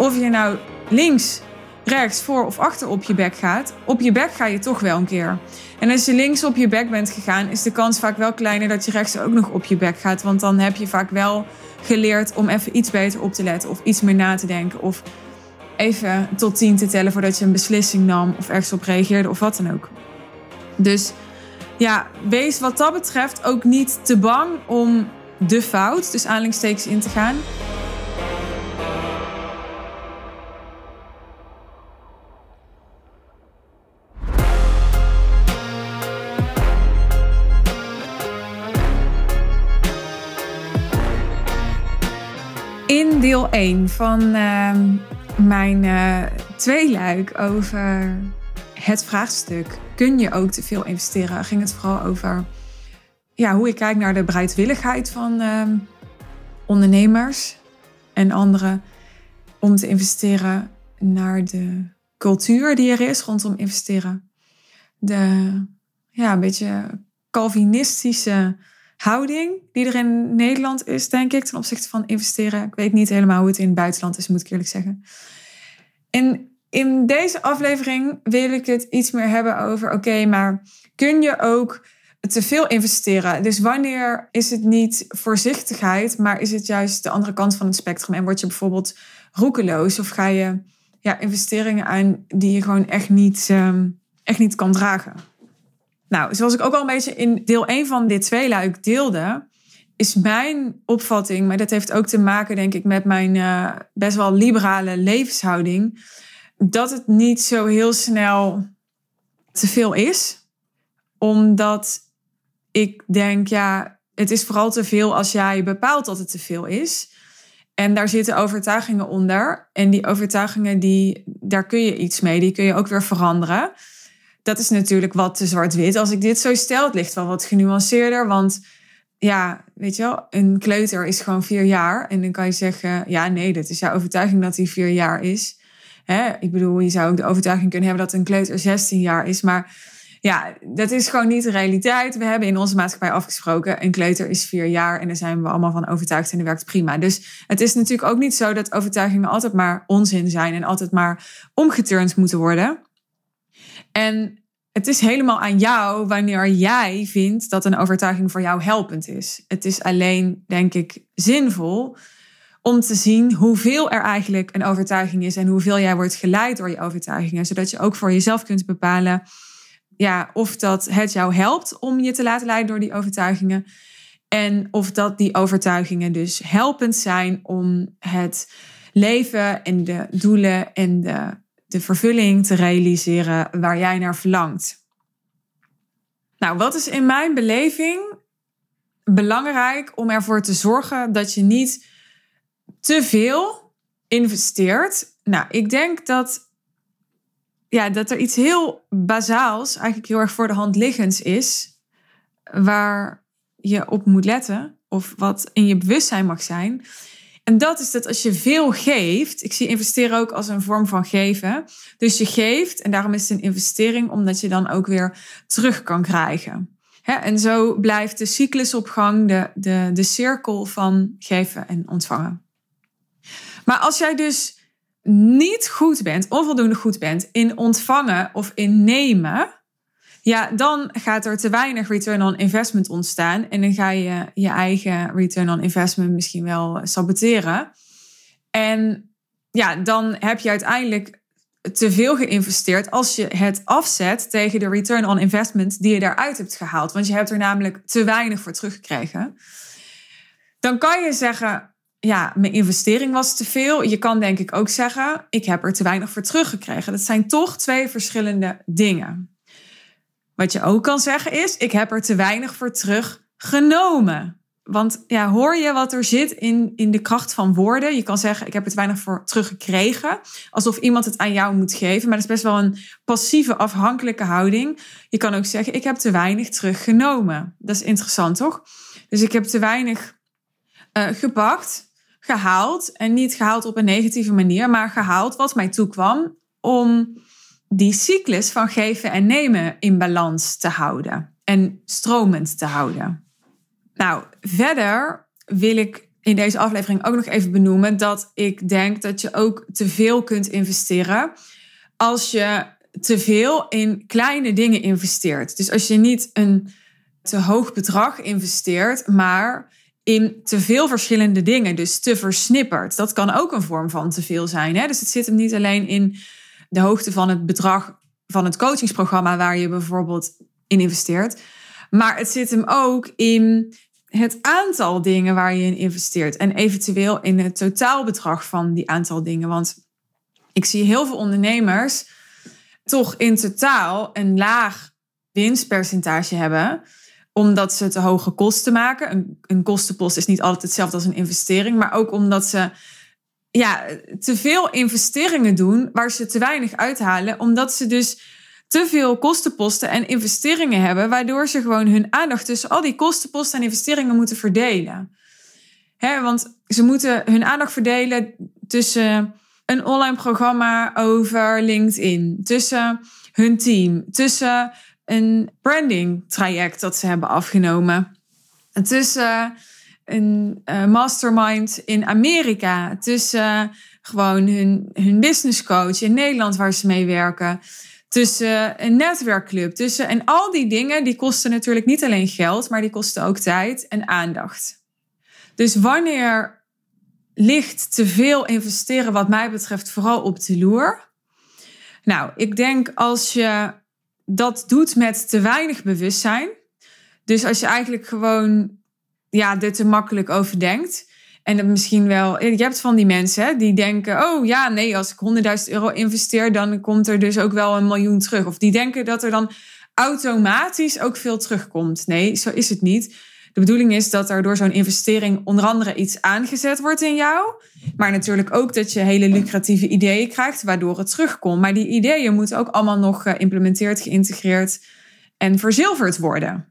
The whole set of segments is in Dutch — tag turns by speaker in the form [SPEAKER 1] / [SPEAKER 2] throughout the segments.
[SPEAKER 1] of je nou links, rechts, voor of achter op je bek gaat, op je bek ga je toch wel een keer. En als je links op je bek bent gegaan, is de kans vaak wel kleiner dat je rechts ook nog op je bek gaat. Want dan heb je vaak wel geleerd om even iets beter op te letten of iets meer na te denken. Of even tot tien te tellen voordat je een beslissing nam of ergens op reageerde of wat dan ook. Dus ja, wees wat dat betreft ook niet te bang om de fout, dus aanhalingstekens in te gaan. Deel 1 van uh, mijn uh, tweeluik over het vraagstuk: kun je ook te veel investeren? Ging het vooral over ja, hoe ik kijk naar de bereidwilligheid van uh, ondernemers en anderen om te investeren naar de cultuur die er is rondom investeren. De ja, een beetje Calvinistische houding die er in Nederland is, denk ik, ten opzichte van investeren. Ik weet niet helemaal hoe het in het buitenland is, moet ik eerlijk zeggen. En in deze aflevering wil ik het iets meer hebben over: oké, maar kun je ook te veel investeren? Dus wanneer is het niet voorzichtigheid, maar is het juist de andere kant van het spectrum? En word je bijvoorbeeld roekeloos of ga je ja, investeringen aan die je gewoon echt niet, um, echt niet kan dragen? Nou, zoals ik ook al een beetje in deel 1 van dit tweeluik deelde, is mijn opvatting, maar dat heeft ook te maken, denk ik, met mijn uh, best wel liberale levenshouding, dat het niet zo heel snel te veel is. Omdat ik denk, ja, het is vooral te veel als jij bepaalt dat het te veel is. En daar zitten overtuigingen onder. En die overtuigingen, die, daar kun je iets mee. Die kun je ook weer veranderen dat is natuurlijk wat te zwart-wit. Als ik dit zo stel, het ligt wel wat genuanceerder. Want ja, weet je wel, een kleuter is gewoon vier jaar. En dan kan je zeggen, ja, nee, dat is jouw overtuiging dat hij vier jaar is. Hè? Ik bedoel, je zou ook de overtuiging kunnen hebben dat een kleuter 16 jaar is. Maar ja, dat is gewoon niet de realiteit. We hebben in onze maatschappij afgesproken, een kleuter is vier jaar. En daar zijn we allemaal van overtuigd en dat werkt prima. Dus het is natuurlijk ook niet zo dat overtuigingen altijd maar onzin zijn en altijd maar omgeturnd moeten worden. En het is helemaal aan jou wanneer jij vindt dat een overtuiging voor jou helpend is. Het is alleen, denk ik, zinvol om te zien hoeveel er eigenlijk een overtuiging is en hoeveel jij wordt geleid door je overtuigingen, zodat je ook voor jezelf kunt bepalen ja, of dat het jou helpt om je te laten leiden door die overtuigingen en of dat die overtuigingen dus helpend zijn om het leven en de doelen en de de vervulling te realiseren waar jij naar verlangt. Nou, wat is in mijn beleving belangrijk om ervoor te zorgen dat je niet te veel investeert? Nou, ik denk dat, ja, dat er iets heel bazaals, eigenlijk heel erg voor de hand liggends is, waar je op moet letten, of wat in je bewustzijn mag zijn. En dat is dat als je veel geeft, ik zie investeren ook als een vorm van geven. Dus je geeft en daarom is het een investering, omdat je dan ook weer terug kan krijgen. en zo blijft de cyclus op gang, de, de, de cirkel van geven en ontvangen. Maar als jij dus niet goed bent, onvoldoende goed bent in ontvangen of in nemen, ja, dan gaat er te weinig return on investment ontstaan. En dan ga je je eigen return on investment misschien wel saboteren. En ja, dan heb je uiteindelijk te veel geïnvesteerd als je het afzet tegen de return on investment die je daaruit hebt gehaald. Want je hebt er namelijk te weinig voor teruggekregen. Dan kan je zeggen, ja, mijn investering was te veel. Je kan denk ik ook zeggen, ik heb er te weinig voor teruggekregen. Dat zijn toch twee verschillende dingen. Wat je ook kan zeggen is, ik heb er te weinig voor teruggenomen. Want ja, hoor je wat er zit in, in de kracht van woorden? Je kan zeggen, ik heb er te weinig voor teruggekregen. Alsof iemand het aan jou moet geven. Maar dat is best wel een passieve, afhankelijke houding. Je kan ook zeggen, ik heb te weinig teruggenomen. Dat is interessant, toch? Dus ik heb te weinig uh, gepakt, gehaald. En niet gehaald op een negatieve manier, maar gehaald wat mij toekwam om die cyclus van geven en nemen in balans te houden en stromend te houden. Nou, verder wil ik in deze aflevering ook nog even benoemen dat ik denk dat je ook te veel kunt investeren als je te veel in kleine dingen investeert. Dus als je niet een te hoog bedrag investeert, maar in te veel verschillende dingen, dus te versnipperd. Dat kan ook een vorm van te veel zijn. Hè? Dus het zit hem niet alleen in de hoogte van het bedrag van het coachingsprogramma waar je bijvoorbeeld in investeert, maar het zit hem ook in het aantal dingen waar je in investeert en eventueel in het totaalbedrag van die aantal dingen. Want ik zie heel veel ondernemers toch in totaal een laag winstpercentage hebben omdat ze te hoge kosten maken. Een, een kostenpost is niet altijd hetzelfde als een investering, maar ook omdat ze ja, te veel investeringen doen waar ze te weinig uithalen, omdat ze dus te veel kostenposten en investeringen hebben, waardoor ze gewoon hun aandacht tussen al die kostenposten en investeringen moeten verdelen. Hè, want ze moeten hun aandacht verdelen tussen een online programma over LinkedIn, tussen hun team, tussen een branding traject dat ze hebben afgenomen, tussen een uh, mastermind in Amerika, tussen gewoon hun, hun business coach in Nederland waar ze mee werken tussen een netwerkclub, tussen en al die dingen die kosten natuurlijk niet alleen geld, maar die kosten ook tijd en aandacht. Dus wanneer ligt te veel investeren wat mij betreft vooral op de loer? Nou, ik denk als je dat doet met te weinig bewustzijn, dus als je eigenlijk gewoon ja, er te makkelijk over denkt, en dat misschien wel, je hebt van die mensen die denken: oh ja, nee, als ik 100.000 euro investeer, dan komt er dus ook wel een miljoen terug. Of die denken dat er dan automatisch ook veel terugkomt. Nee, zo is het niet. De bedoeling is dat er door zo'n investering onder andere iets aangezet wordt in jou. Maar natuurlijk ook dat je hele lucratieve ideeën krijgt, waardoor het terugkomt. Maar die ideeën moeten ook allemaal nog geïmplementeerd, geïntegreerd en verzilverd worden.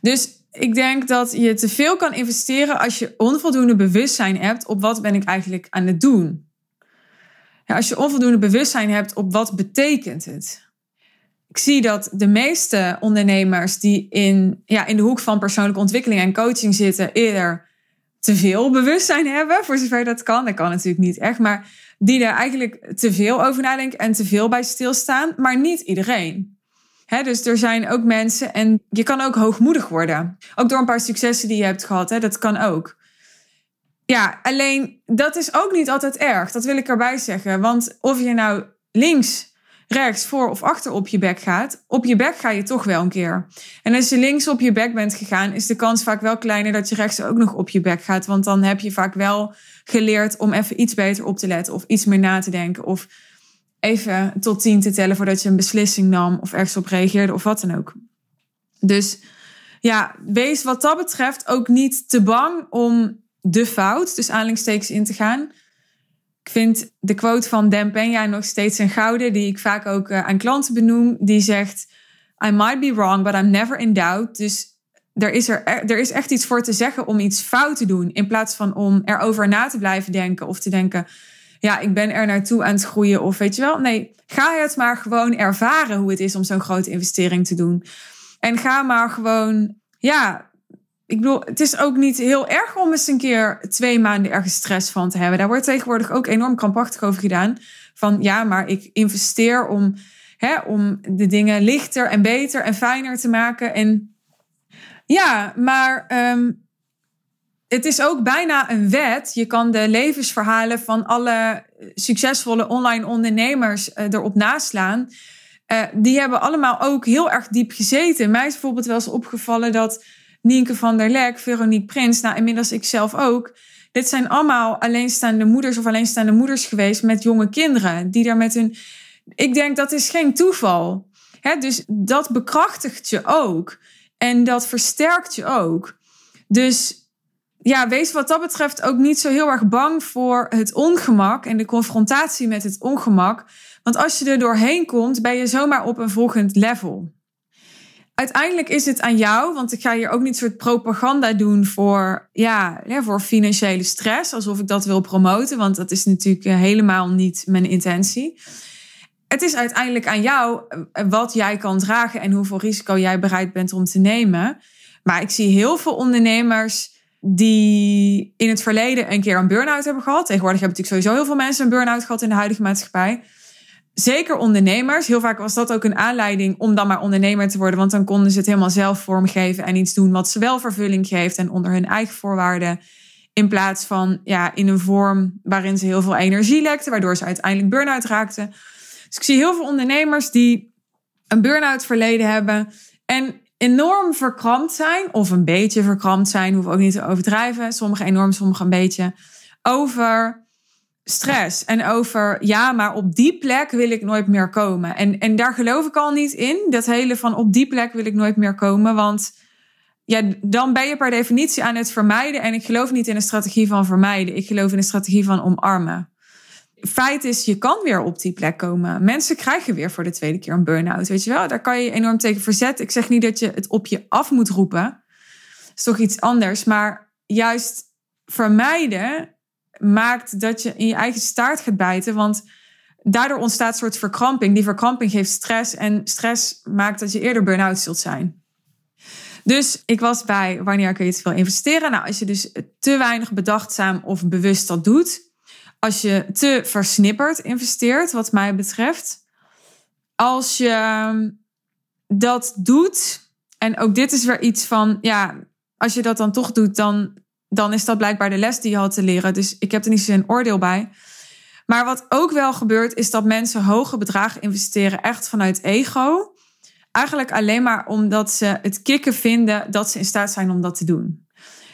[SPEAKER 1] Dus ik denk dat je te veel kan investeren als je onvoldoende bewustzijn hebt op wat ben ik eigenlijk aan het doen. Ja, als je onvoldoende bewustzijn hebt op wat betekent het. Ik zie dat de meeste ondernemers die in, ja, in de hoek van persoonlijke ontwikkeling en coaching zitten, eerder te veel bewustzijn hebben, voor zover dat kan. Dat kan natuurlijk niet echt, maar die er eigenlijk te veel over nadenken en te veel bij stilstaan, maar niet iedereen dus er zijn ook mensen en je kan ook hoogmoedig worden. Ook door een paar successen die je hebt gehad. Dat kan ook. Ja, alleen dat is ook niet altijd erg. Dat wil ik erbij zeggen. Want of je nou links, rechts, voor of achter op je bek gaat, op je bek ga je toch wel een keer. En als je links op je bek bent gegaan, is de kans vaak wel kleiner dat je rechts ook nog op je bek gaat. Want dan heb je vaak wel geleerd om even iets beter op te letten of iets meer na te denken. Of even tot tien te tellen voordat je een beslissing nam of ergens op reageerde of wat dan ook. Dus ja, wees wat dat betreft ook niet te bang om de fout, dus aanhalingstekens in te gaan. Ik vind de quote van Dan Peña nog steeds een gouden, die ik vaak ook eh, aan klanten benoem. Die zegt, I might be wrong, but I'm never in doubt. Dus er is, er, er is echt iets voor te zeggen om iets fout te doen. In plaats van om erover na te blijven denken of te denken ja, ik ben er naartoe aan het groeien. Of weet je wel, nee, ga het maar gewoon ervaren hoe het is om zo'n grote investering te doen. En ga maar gewoon, ja, ik bedoel, het is ook niet heel erg om eens een keer twee maanden ergens stress van te hebben. Daar wordt tegenwoordig ook enorm krampachtig over gedaan. Van ja, maar ik investeer om, hè, om de dingen lichter en beter en fijner te maken. En ja, maar ehm, het is ook bijna een wet. Je kan de levensverhalen van alle succesvolle online ondernemers uh, erop naslaan. Uh, die hebben allemaal ook heel erg diep gezeten. Mij is bijvoorbeeld wel eens opgevallen dat Nienke van der Lek, Veronique Prins, nou inmiddels ik zelf ook. Dit zijn allemaal alleenstaande moeders of alleenstaande moeders geweest met jonge kinderen. Die daar met hun. Ik denk dat is geen toeval. Hè? Dus dat bekrachtigt je ook. En dat versterkt je ook. Dus ja, wees wat dat betreft ook niet zo heel erg bang voor het ongemak en de confrontatie met het ongemak. Want als je er doorheen komt, ben je zomaar op een volgend level. Uiteindelijk is het aan jou, want ik ga hier ook niet soort propaganda doen voor, ja, voor financiële stress, alsof ik dat wil promoten, want dat is natuurlijk eh, helemaal niet mijn intentie. Het is uiteindelijk aan jou eh, wat jij kan dragen en hoeveel risico jij bereid bent om te nemen. Maar ik zie heel veel ondernemers die in het verleden een keer een burn-out hebben gehad. Tegenwoordig hebben natuurlijk sowieso heel veel mensen een burn-out gehad in de huidige maatschappij. Zeker ondernemers. Heel vaak was dat ook een aanleiding om dan maar ondernemer te worden. Want dan konden ze het helemaal zelf vormgeven en iets doen wat ze wel vervulling geeft en onder hun eigen voorwaarden. In plaats van ja, in een vorm waarin ze heel veel energie lekten, waardoor ze uiteindelijk burn-out raakten. Dus ik zie heel veel ondernemers die een burn-out verleden hebben en enorm verkrampt zijn, of een beetje verkrampt zijn, hoef ook niet te overdrijven. Sommigen enorm, sommigen een beetje. Over stress en over ja, maar op die plek wil ik nooit meer komen. En, en daar geloof ik al niet in. Dat hele van op die plek wil ik nooit meer komen. Want ja, dan ben je per definitie aan het vermijden. En ik geloof niet in een strategie van vermijden. Ik geloof in een strategie van omarmen. Feit is, je kan weer op die plek komen. Mensen krijgen weer voor de tweede keer een burn-out. Weet je wel, daar kan je enorm tegen verzetten. Ik zeg niet dat je het op je af moet roepen. Dat is toch iets anders. Maar juist vermijden maakt dat je in je eigen staart gaat bijten. Want daardoor ontstaat een soort verkramping. Die verkramping geeft stress. En stress maakt dat je eerder burn-out zult zijn. Dus ik was bij wanneer kun je te veel investeren? Nou, als je dus te weinig bedachtzaam of bewust dat doet. Als je te versnipperd investeert, wat mij betreft. Als je dat doet. En ook dit is weer iets van, ja, als je dat dan toch doet, dan dan is dat blijkbaar de les die je had te leren. Dus ik heb er niet zo'n oordeel bij. Maar wat ook wel gebeurt, is dat mensen hoge bedragen investeren echt vanuit ego. Eigenlijk alleen maar omdat ze het kicken vinden dat ze in staat zijn om dat te doen.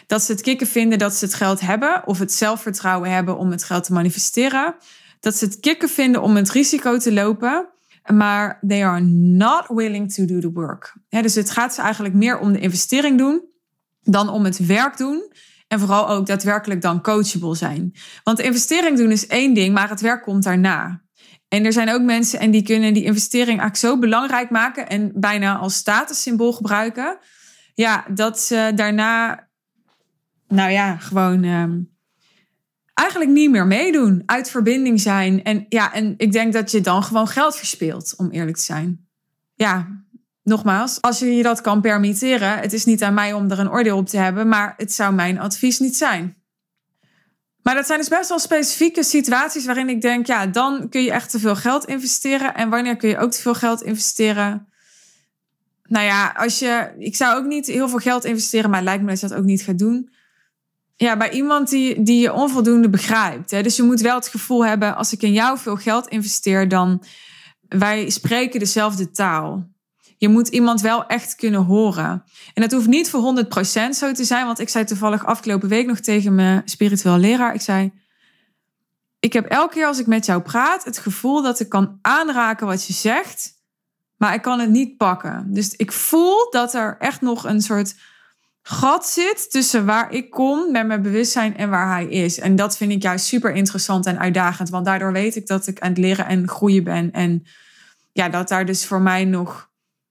[SPEAKER 1] Dat ze het kicken vinden dat ze het geld hebben of het zelfvertrouwen hebben om het geld te manifesteren. Dat ze het kicken vinden om het risico te lopen. Maar they are not willing to do the work. dus het gaat ze eigenlijk meer om de investering doen dan om het werk doen en vooral ook daadwerkelijk dan coachable zijn. Want investering doen is één ding, maar het werk komt daarna. En er zijn ook mensen en die kunnen die investering eigenlijk zo belangrijk maken en bijna als statussymbool gebruiken. Ja, dat ze daarna, nou ja, gewoon ehm, eigenlijk niet meer meedoen. Uit verbinding zijn. En ja, en ik denk dat je dan gewoon geld verspeelt, om eerlijk te zijn. Ja, nogmaals, als je je dat kan permitteren, het is niet aan mij om er een oordeel op te hebben, maar het zou mijn advies niet zijn. Maar dat zijn dus best wel specifieke situaties waarin ik denk, ja, dan kun je echt te veel geld investeren. En wanneer kun je ook te veel geld investeren? Nou ja, als je, ik zou ook niet heel veel geld investeren, maar het lijkt me dat je dat ook niet gaat doen. Ja, bij iemand die, die je onvoldoende begrijpt. Hè? Dus je moet wel het gevoel hebben, als ik in jou veel geld investeer, dan wij spreken dezelfde taal. Je moet iemand wel echt kunnen horen. En dat hoeft niet voor 100% zo te zijn. Want ik zei toevallig afgelopen week nog tegen mijn spiritueel leraar. Ik zei, ik heb elke keer als ik met jou praat het gevoel dat ik kan aanraken wat je zegt. Maar ik kan het niet pakken. Dus ik voel dat er echt nog een soort gat zit tussen waar ik kom met mijn bewustzijn en waar hij is. En dat vind ik juist super interessant en uitdagend. Want daardoor weet ik dat ik aan het leren en groeien ben. En ja, dat daar dus voor mij nog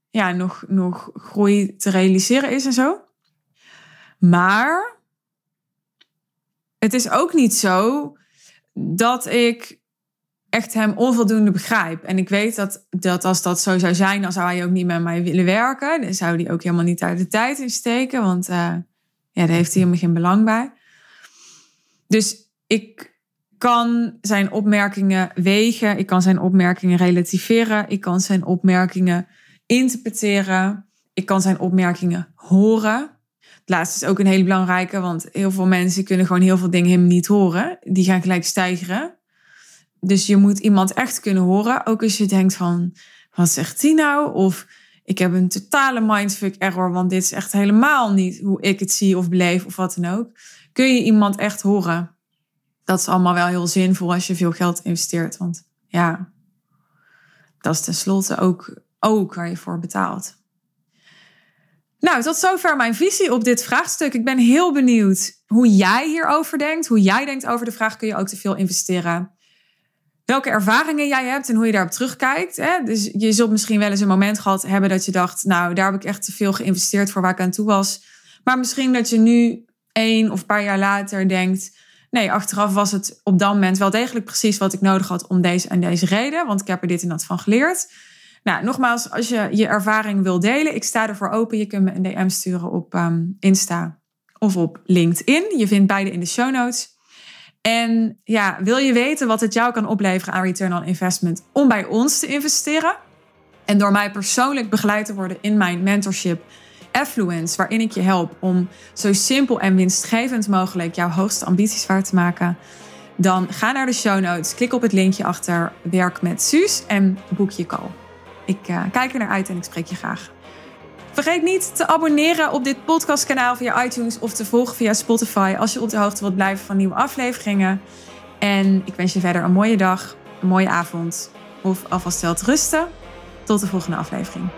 [SPEAKER 1] ja, nog, nog groei te realiseren is en zo. Maar het is ook niet zo dat ik echt hem onvoldoende begrijp. En ik weet dat, dat als dat zo zou zijn, dan zou hij ook niet met mij willen werken. Dan zou hij ook helemaal niet daar de tijd in steken, want uh, ja, daar heeft hij helemaal geen belang bij. Dus ik kan zijn opmerkingen wegen, ik kan zijn opmerkingen relativeren, ik kan zijn opmerkingen interpreteren. Ik kan zijn opmerkingen horen. Het laatste is ook een hele belangrijke, want heel veel mensen kunnen gewoon heel veel dingen helemaal niet horen. Die gaan gelijk stijgeren. Dus je moet iemand echt kunnen horen. Ook als je denkt van, wat zegt die nou? Of ik heb een totale mindfuck error, want dit is echt helemaal niet hoe ik het zie of beleef of wat dan ook. Kun je iemand echt horen? Dat is allemaal wel heel zinvol als je veel geld investeert. Want ja, dat is tenslotte ook ook waar je voor betaalt. Nou, tot zover mijn visie op dit vraagstuk. Ik ben heel benieuwd hoe jij hierover denkt. Hoe jij denkt over de vraag: kun je ook te veel investeren? Welke ervaringen jij hebt en hoe je daarop terugkijkt. Hè? Dus je zult misschien wel eens een moment gehad hebben dat je dacht: Nou, daar heb ik echt te veel geïnvesteerd voor waar ik aan toe was. Maar misschien dat je nu één of paar jaar later denkt: Nee, achteraf was het op dat moment wel degelijk precies wat ik nodig had om deze en deze reden. Want ik heb er dit en dat van geleerd. Nou, nogmaals, als je je ervaring wil delen, ik sta ervoor open. Je kunt me een DM sturen op um, Insta of op LinkedIn. Je vindt beide in de show notes. En ja, wil je weten wat het jou kan opleveren aan return on investment om bij ons te investeren? En door mij persoonlijk begeleid te worden in mijn mentorship Affluence, waarin ik je help om zo simpel en winstgevend mogelijk jouw hoogste ambities waar te maken. Dan ga naar de show notes, klik op het linkje achter Werk met Suus en boek je call. Ik uh, kijk er naar uit en ik spreek je graag. Vergeet niet te abonneren op dit podcastkanaal via iTunes of te volgen via Spotify als je op de hoogte wilt blijven van nieuwe afleveringen. En ik wens je verder een mooie dag, een mooie avond of alvast wel te rusten. Tot de volgende aflevering.